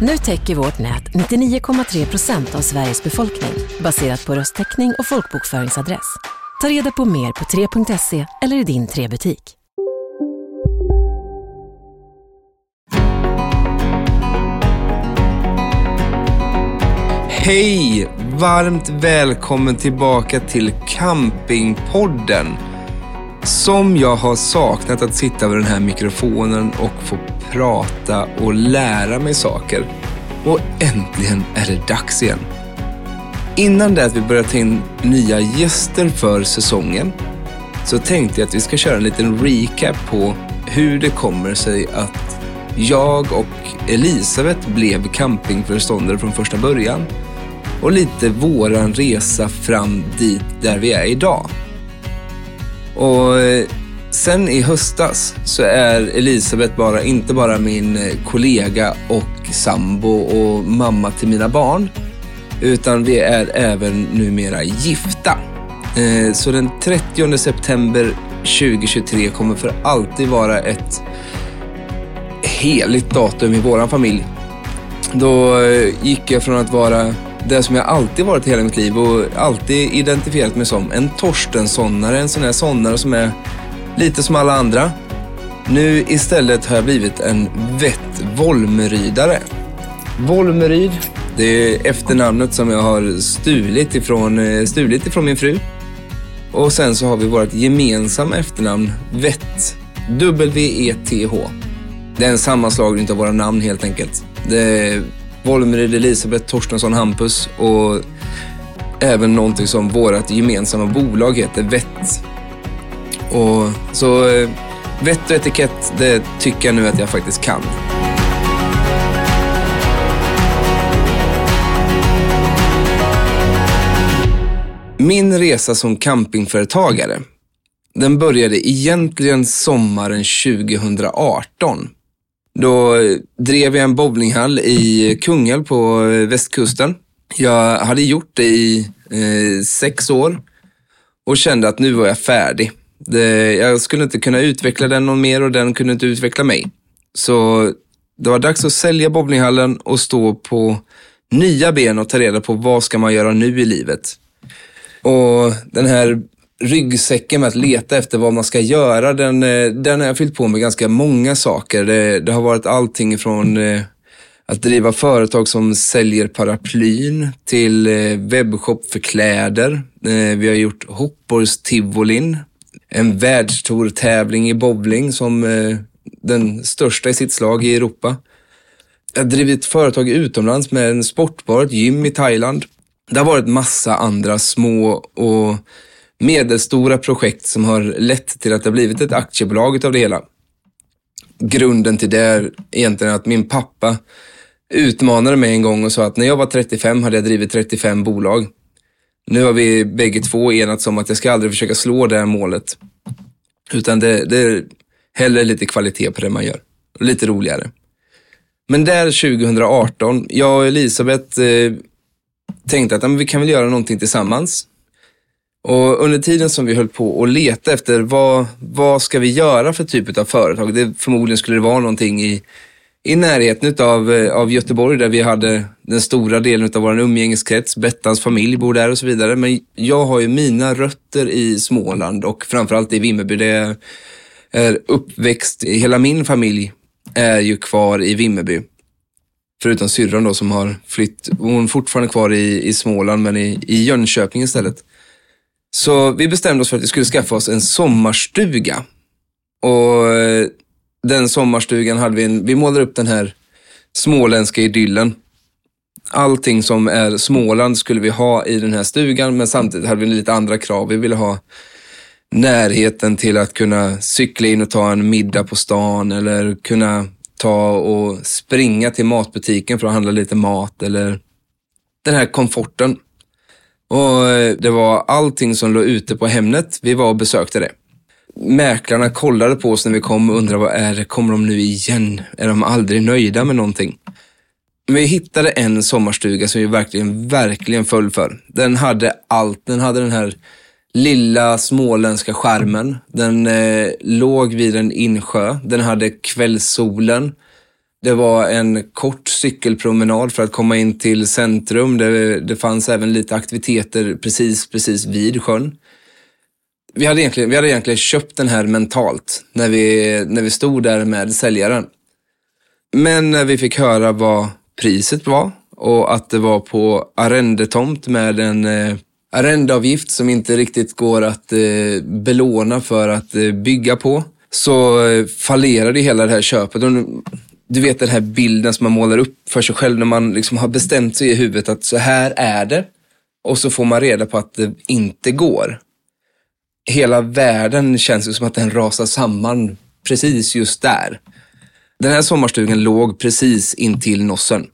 Nu täcker vårt nät 99,3 procent av Sveriges befolkning baserat på röstteckning och folkbokföringsadress. Ta reda på mer på 3.se eller i din 3-butik. Hej! Varmt välkommen tillbaka till Campingpodden. Som jag har saknat att sitta vid den här mikrofonen och få prata och lära mig saker. Och äntligen är det dags igen. Innan det att vi börjar ta in nya gäster för säsongen så tänkte jag att vi ska köra en liten recap på hur det kommer sig att jag och Elisabeth blev campingföreståndare från första början och lite våran resa fram dit där vi är idag. Och eh, sen i höstas så är Elisabeth bara, inte bara min eh, kollega och sambo och mamma till mina barn, utan vi är även numera gifta. Eh, så den 30 september 2023 kommer för alltid vara ett heligt datum i våran familj. Då gick jag från att vara det som jag alltid varit hela mitt liv och alltid identifierat mig som. En Torstenssonare, en sån här sonnare som är lite som alla andra. Nu istället har jag blivit en vett Volmerydare. Volmeryd, det är efternamnet som jag har stulit ifrån, eh, stulit ifrån min fru. Och sen så har vi vårt gemensamma efternamn, Vett. W-E-T-H. Det är en sammanslagning av våra namn helt enkelt. Det är Elisabeth Torstensson Hampus och även någonting som vårt gemensamma bolag heter Vett. Och så eh, vett och etikett, det tycker jag nu att jag faktiskt kan. Min resa som campingföretagare, den började egentligen sommaren 2018. Då drev jag en bowlinghall i Kungälv på västkusten. Jag hade gjort det i eh, sex år och kände att nu var jag färdig. Det, jag skulle inte kunna utveckla den någon mer och den kunde inte utveckla mig. Så det var dags att sälja bowlinghallen och stå på nya ben och ta reda på vad ska man göra nu i livet. Och den här ryggsäcken med att leta efter vad man ska göra, den, eh, den har jag fyllt på med ganska många saker. Det, det har varit allting från eh, att driva företag som säljer paraplyn till eh, webbshop för kläder. Vi har gjort Hoppborgs tivolin, en världstour-tävling i bowling som den största i sitt slag i Europa. Jag har drivit företag utomlands med en sportbar, ett gym i Thailand. Det har varit massa andra små och medelstora projekt som har lett till att det har blivit ett aktiebolag utav det hela. Grunden till det är egentligen att min pappa utmanade mig en gång och sa att när jag var 35 hade jag drivit 35 bolag. Nu har vi bägge två enats om att jag ska aldrig försöka slå det här målet. Utan det, det är hellre lite kvalitet på det man gör. Lite roligare. Men där 2018, jag och Elisabeth eh, tänkte att men vi kan väl göra någonting tillsammans. Och under tiden som vi höll på att leta efter vad, vad ska vi göra för typ av företag? Det, förmodligen skulle det vara någonting i, i närheten utav, eh, av Göteborg där vi hade den stora delen av vår umgängeskrets. Bettans familj bor där och så vidare. Men jag har ju mina rötter i Småland och framförallt i Vimmerby. Det är, är uppväxt, hela min familj är ju kvar i Vimmerby. Förutom syrran då som har flytt, hon är fortfarande kvar i, i Småland men i, i Jönköping istället. Så vi bestämde oss för att vi skulle skaffa oss en sommarstuga. Och eh, den sommarstugan hade vi, en, vi målade upp den här småländska idyllen. Allting som är Småland skulle vi ha i den här stugan, men samtidigt hade vi lite andra krav. Vi ville ha närheten till att kunna cykla in och ta en middag på stan eller kunna ta och springa till matbutiken för att handla lite mat eller den här komforten. Och eh, Det var allting som låg ute på Hemnet. Vi var och besökte det. Mäklarna kollade på oss när vi kom och undrade vad är det, kommer de nu igen? Är de aldrig nöjda med någonting? Men vi hittade en sommarstuga som vi verkligen, verkligen föll för. Den hade allt. Den hade den här lilla småländska skärmen. Den eh, låg vid en insjö. Den hade kvällssolen. Det var en kort cykelpromenad för att komma in till centrum. Det, det fanns även lite aktiviteter precis, precis vid sjön. Vi hade, egentligen, vi hade egentligen köpt den här mentalt när vi, när vi stod där med säljaren. Men när vi fick höra vad priset var och att det var på arrendetomt med en eh, arrendeavgift som inte riktigt går att eh, belåna för att eh, bygga på, så eh, fallerade hela det här köpet. Och, du vet den här bilden som man målar upp för sig själv när man liksom har bestämt sig i huvudet att så här är det. Och så får man reda på att det inte går. Hela världen känns ju som att den rasar samman precis just där. Den här sommarstugan låg precis intill Nossen.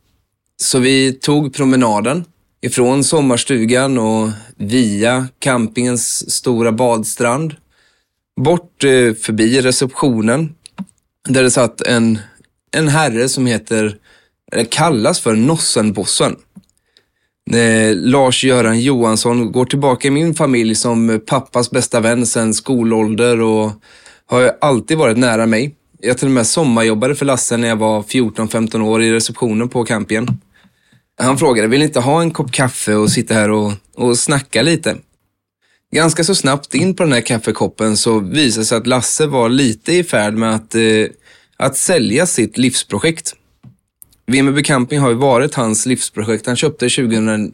Så vi tog promenaden ifrån sommarstugan och via campingens stora badstrand. Bort eh, förbi receptionen där det satt en, en herre som heter, eller kallas för Nossenbossen. Eh, Lars-Göran Johansson går tillbaka i min familj som pappas bästa vän sedan skolålder och har alltid varit nära mig. Jag till och med sommarjobbade för Lasse när jag var 14-15 år i receptionen på campingen. Han frågade, vill ni inte ha en kopp kaffe och sitta här och, och snacka lite? Ganska så snabbt in på den här kaffekoppen så visade det sig att Lasse var lite i färd med att, eh, att sälja sitt livsprojekt. Vimmerby Camping har ju varit hans livsprojekt. Han köpte 2000,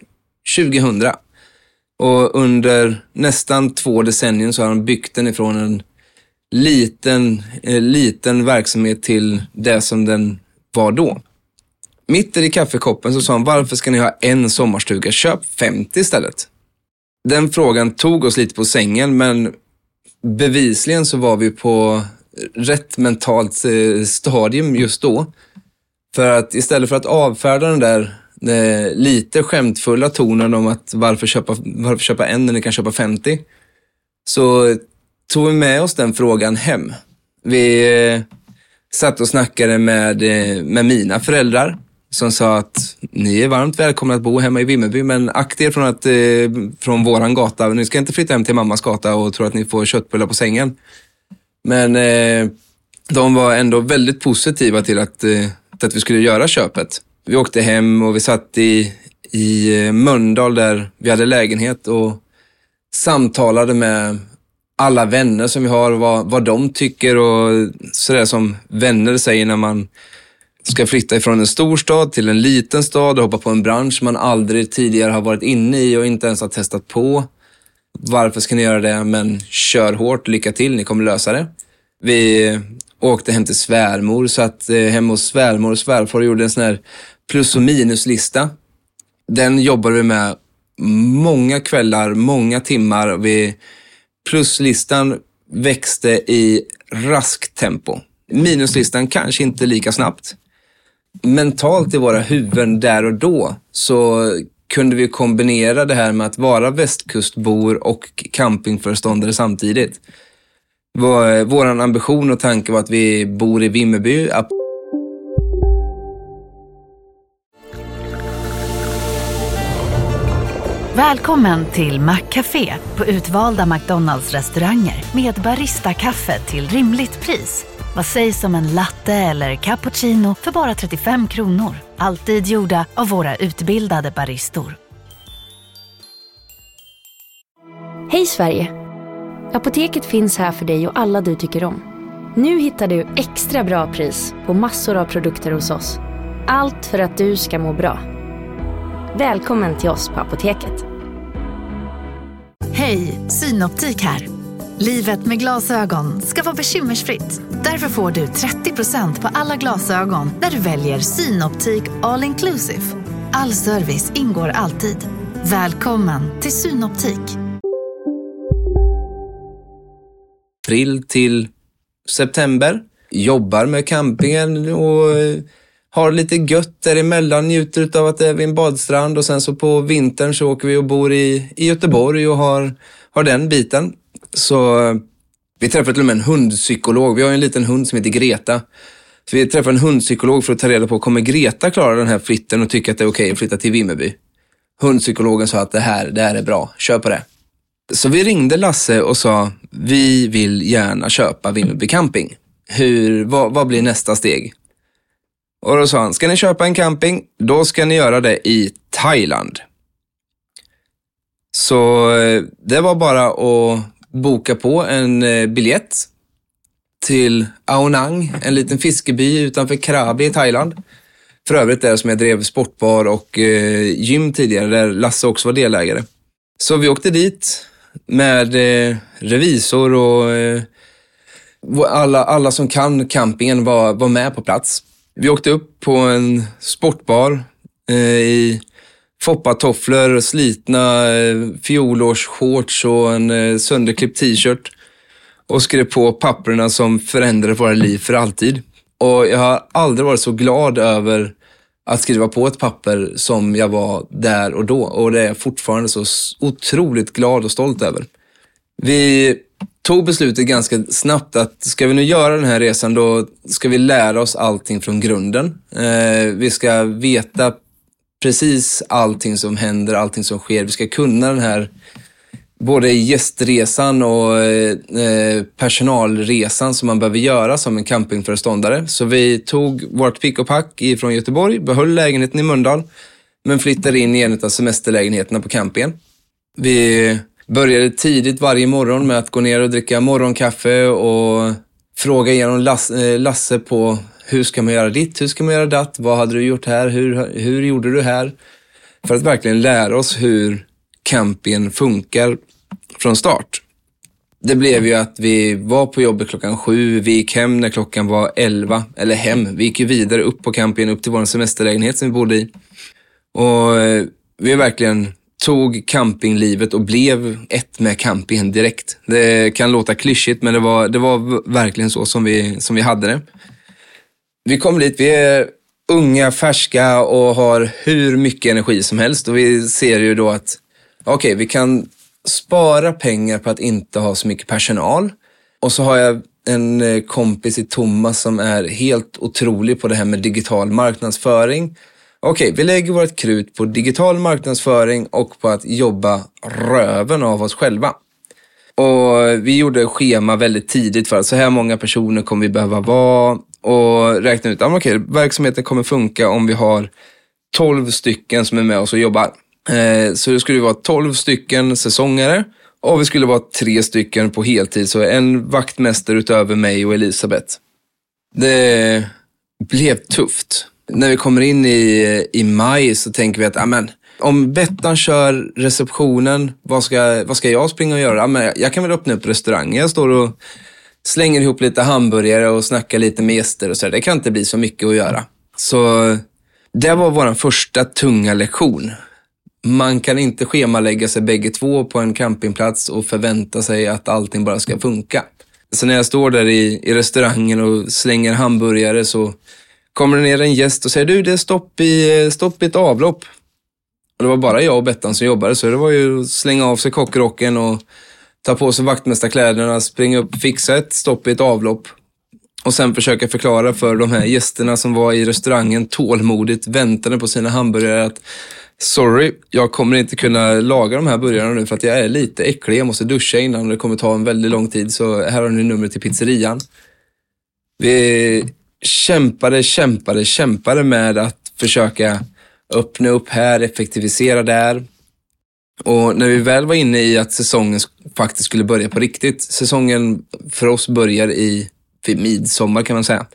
2000 och under nästan två decennier så har han byggt den ifrån en liten, eh, liten verksamhet till det som den var då. Mitt i kaffekoppen så sa han, varför ska ni ha en sommarstuga? Köp 50 istället. Den frågan tog oss lite på sängen, men bevisligen så var vi på rätt mentalt eh, stadium just då. För att istället för att avfärda den där eh, lite skämtfulla tonen om att varför köpa, varför köpa en när ni kan köpa 50, så tog vi med oss den frågan hem. Vi eh, satt och snackade med, eh, med mina föräldrar som sa att ni är varmt välkomna att bo hemma i Vimmerby, men akta er från, att, eh, från våran gata. Ni ska inte flytta hem till mammas gata och tro att ni får köttbullar på sängen. Men eh, de var ändå väldigt positiva till att, eh, till att vi skulle göra köpet. Vi åkte hem och vi satt i, i eh, Mölndal där vi hade lägenhet och samtalade med alla vänner som vi har, vad, vad de tycker och sådär som vänner säger när man ska flytta ifrån en stor stad till en liten stad och hoppa på en bransch man aldrig tidigare har varit inne i och inte ens har testat på. Varför ska ni göra det? Men kör hårt, lycka till, ni kommer lösa det. Vi åkte hem till svärmor, satt eh, hemma hos svärmor och svärfar och gjorde en sån här plus och minuslista. Den jobbade vi med många kvällar, många timmar. Vi, pluslistan växte i raskt tempo. Minuslistan kanske inte lika snabbt mentalt i våra huvuden där och då så kunde vi kombinera det här med att vara västkustbor och campingföreståndare samtidigt. Vår, ambition och tanke var att vi bor i Vimmerby. Välkommen till Maccafé på utvalda McDonalds restauranger med Baristakaffe till rimligt pris. Vad sägs om en latte eller cappuccino för bara 35 kronor? Alltid gjorda av våra utbildade baristor. Hej Sverige! Apoteket finns här för dig och alla du tycker om. Nu hittar du extra bra pris på massor av produkter hos oss. Allt för att du ska må bra. Välkommen till oss på Apoteket. Hej, Synoptik här. Livet med glasögon ska vara bekymmersfritt. Därför får du 30% på alla glasögon när du väljer Synoptik All Inclusive. All service ingår alltid. Välkommen till Synoptik. April till september. Jobbar med campingen och eh, har lite gött däremellan, njuter av att det är vid en badstrand och sen så på vintern så åker vi och bor i, i Göteborg och har, har den biten. Så eh, vi träffade till och med en hundpsykolog. Vi har ju en liten hund som heter Greta. Så vi träffade en hundpsykolog för att ta reda på, kommer Greta klara den här flytten och tycka att det är okej okay att flytta till Vimmerby? Hundpsykologen sa att det här, det här är bra, kör på det. Så vi ringde Lasse och sa, vi vill gärna köpa Vimmerby camping. Hur, vad, vad blir nästa steg? Och då sa han, ska ni köpa en camping, då ska ni göra det i Thailand. Så eh, det var bara att boka på en eh, biljett till Aonang, en liten fiskeby utanför Krabi i Thailand. För övrigt där som jag drev sportbar och eh, gym tidigare, där Lasse också var delägare. Så vi åkte dit med eh, revisor och eh, alla, alla som kan campingen var, var med på plats. Vi åkte upp på en sportbar eh, i foppatofflor, slitna eh, fjolårsshorts och en eh, sönderklippt t-shirt och skrev på papperna som förändrade våra liv för alltid. Och jag har aldrig varit så glad över att skriva på ett papper som jag var där och då. Och det är jag fortfarande så otroligt glad och stolt över. Vi tog beslutet ganska snabbt att ska vi nu göra den här resan då ska vi lära oss allting från grunden. Eh, vi ska veta precis allting som händer, allting som sker. Vi ska kunna den här både gästresan och eh, personalresan som man behöver göra som en campingföreståndare. Så vi tog vårt pick och pack från Göteborg, behöll lägenheten i Mölndal, men flyttade in i en av semesterlägenheterna på campingen. Vi började tidigt varje morgon med att gå ner och dricka morgonkaffe och fråga igenom eh, Lasse på hur ska man göra ditt, hur ska man göra datt, vad hade du gjort här, hur, hur gjorde du här? För att verkligen lära oss hur campingen funkar från start. Det blev ju att vi var på jobbet klockan sju, vi gick hem när klockan var elva, eller hem, vi gick ju vidare upp på campingen, upp till vår semesterlägenhet som vi bodde i. Och eh, vi verkligen tog campinglivet och blev ett med campingen direkt. Det kan låta klyschigt, men det var, det var verkligen så som vi, som vi hade det. Vi kom dit, vi är unga, färska och har hur mycket energi som helst och vi ser ju då att okej, okay, vi kan spara pengar på att inte ha så mycket personal. Och så har jag en eh, kompis i Thomas som är helt otrolig på det här med digital marknadsföring. Okej, vi lägger vårt krut på digital marknadsföring och på att jobba röven av oss själva. Och vi gjorde schema väldigt tidigt för att så här många personer kommer vi behöva vara och räkna ut att okej, verksamheten kommer funka om vi har 12 stycken som är med oss och jobbar. Eh, så det skulle vara 12 stycken säsongare och vi skulle vara tre stycken på heltid, så en vaktmästare utöver mig och Elisabeth. Det blev tufft. När vi kommer in i, i maj så tänker vi att amen, om Bettan kör receptionen, vad ska, vad ska jag springa och göra? Amen, jag kan väl öppna upp restauranger. Jag står och slänger ihop lite hamburgare och snackar lite med gäster och så. Det kan inte bli så mycket att göra. Så det var vår första tunga lektion. Man kan inte schemalägga sig bägge två på en campingplats och förvänta sig att allting bara ska funka. Så när jag står där i, i restaurangen och slänger hamburgare så kommer det ner en gäst och säger du, det är stopp i, stopp i ett avlopp. Och det var bara jag och Bettan som jobbade, så det var ju att slänga av sig kockrocken och ta på sig vaktmästarkläderna, springa upp, fixa ett stopp i ett avlopp. Och sen försöka förklara för de här gästerna som var i restaurangen tålmodigt väntande på sina hamburgare att Sorry, jag kommer inte kunna laga de här burgarna nu för att jag är lite äcklig. Jag måste duscha innan och det kommer ta en väldigt lång tid. Så här har ni numret till pizzerian. Vi kämpade, kämpade, kämpade med att försöka öppna upp här, effektivisera där. Och när vi väl var inne i att säsongen faktiskt skulle börja på riktigt. Säsongen för oss börjar i vid midsommar kan man säga.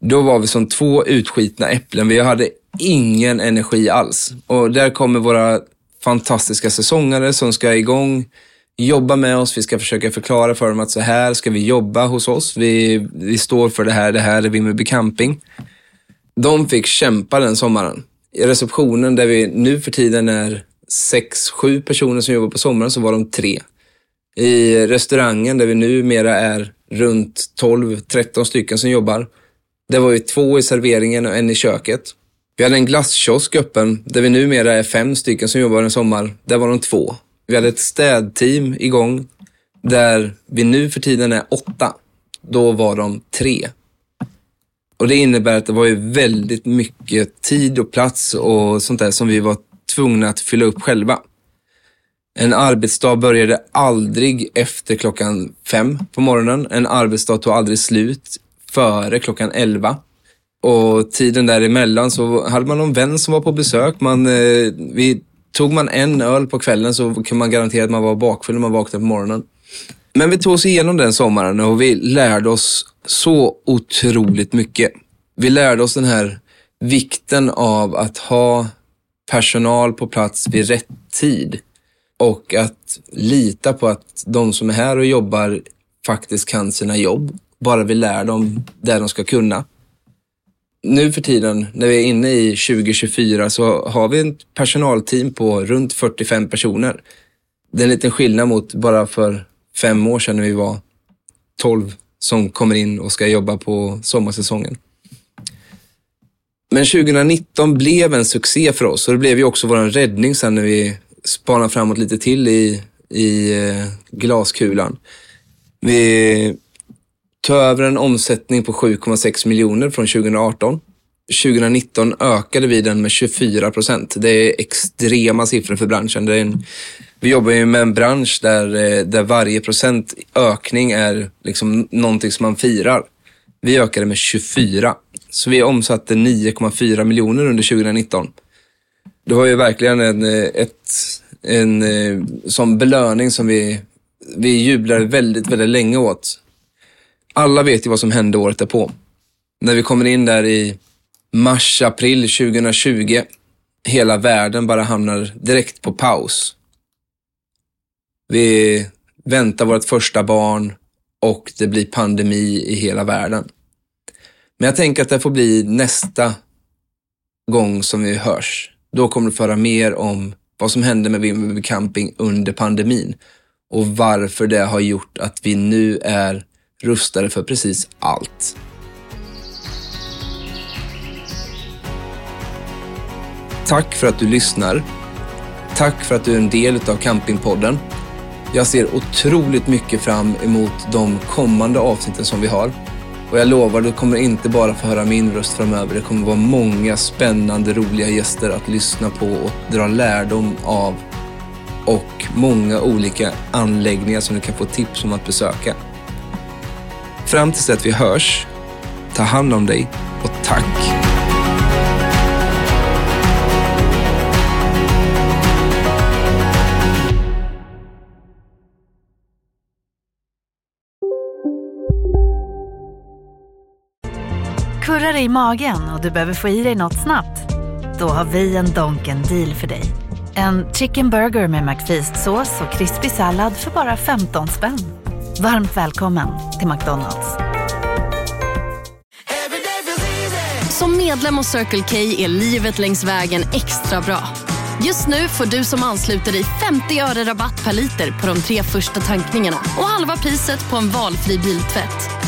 Då var vi som två utskitna äpplen. Vi hade ingen energi alls. Och där kommer våra fantastiska säsongare som ska igång jobba med oss. Vi ska försöka förklara för dem att så här ska vi jobba hos oss. Vi, vi står för det här, det här är Vimmerby Camping. De fick kämpa den sommaren. I receptionen där vi nu för tiden är sex, sju personer som jobbar på sommaren så var de tre. I restaurangen där vi numera är runt 12-13 stycken som jobbar. Det var ju två i serveringen och en i köket. Vi hade en glasskiosk öppen där vi numera är fem stycken som jobbar en sommar. Där var de två. Vi hade ett städteam igång där vi nu för tiden är åtta. Då var de tre. Och Det innebär att det var ju väldigt mycket tid och plats och sånt där som vi var tvungna att fylla upp själva. En arbetsdag började aldrig efter klockan fem på morgonen. En arbetsdag tog aldrig slut före klockan elva. Och tiden däremellan så hade man någon vän som var på besök. Man, eh, vi, tog man en öl på kvällen så kunde man garantera att man var bakfull när man vaknade på morgonen. Men vi tog oss igenom den sommaren och vi lärde oss så otroligt mycket. Vi lärde oss den här vikten av att ha personal på plats vid rätt tid och att lita på att de som är här och jobbar faktiskt kan sina jobb. Bara vi lär dem det de ska kunna. Nu för tiden, när vi är inne i 2024, så har vi ett personalteam på runt 45 personer. Det är en liten skillnad mot bara för fem år sedan när vi var 12 som kommer in och ska jobba på sommarsäsongen. Men 2019 blev en succé för oss och det blev ju också vår räddning sen när vi spanade framåt lite till i, i eh, glaskulan. Vi tog över en omsättning på 7,6 miljoner från 2018. 2019 ökade vi den med 24 procent. Det är extrema siffror för branschen. Det är en, vi jobbar ju med en bransch där, eh, där varje procent ökning är liksom någonting som man firar. Vi ökade med 24. Så vi omsatte 9,4 miljoner under 2019. Det var ju verkligen en, eh, ett, en, eh, sån belöning som vi, vi jublade väldigt, väldigt länge åt. Alla vet ju vad som hände året därpå. När vi kommer in där i mars, april 2020. Hela världen bara hamnar direkt på paus. Vi väntar vårt första barn och det blir pandemi i hela världen. Men jag tänker att det får bli nästa gång som vi hörs. Då kommer du föra mer om vad som hände med Vimmerby Camping under pandemin och varför det har gjort att vi nu är rustade för precis allt. Tack för att du lyssnar. Tack för att du är en del av Campingpodden. Jag ser otroligt mycket fram emot de kommande avsnitten som vi har. Och jag lovar, du kommer inte bara få höra min röst framöver. Det kommer vara många spännande, roliga gäster att lyssna på och dra lärdom av. Och många olika anläggningar som du kan få tips om att besöka. Fram tills att vi hörs, ta hand om dig och tack! Kurrar det i magen och du behöver få i dig något snabbt? Då har vi en Donken deal för dig. En chicken burger med McFeast-sås och krispig sallad för bara 15 spänn. Varmt välkommen till McDonalds. Som medlem hos Circle K är livet längs vägen extra bra. Just nu får du som ansluter dig 50 öre rabatt per liter på de tre första tankningarna och halva priset på en valfri biltvätt.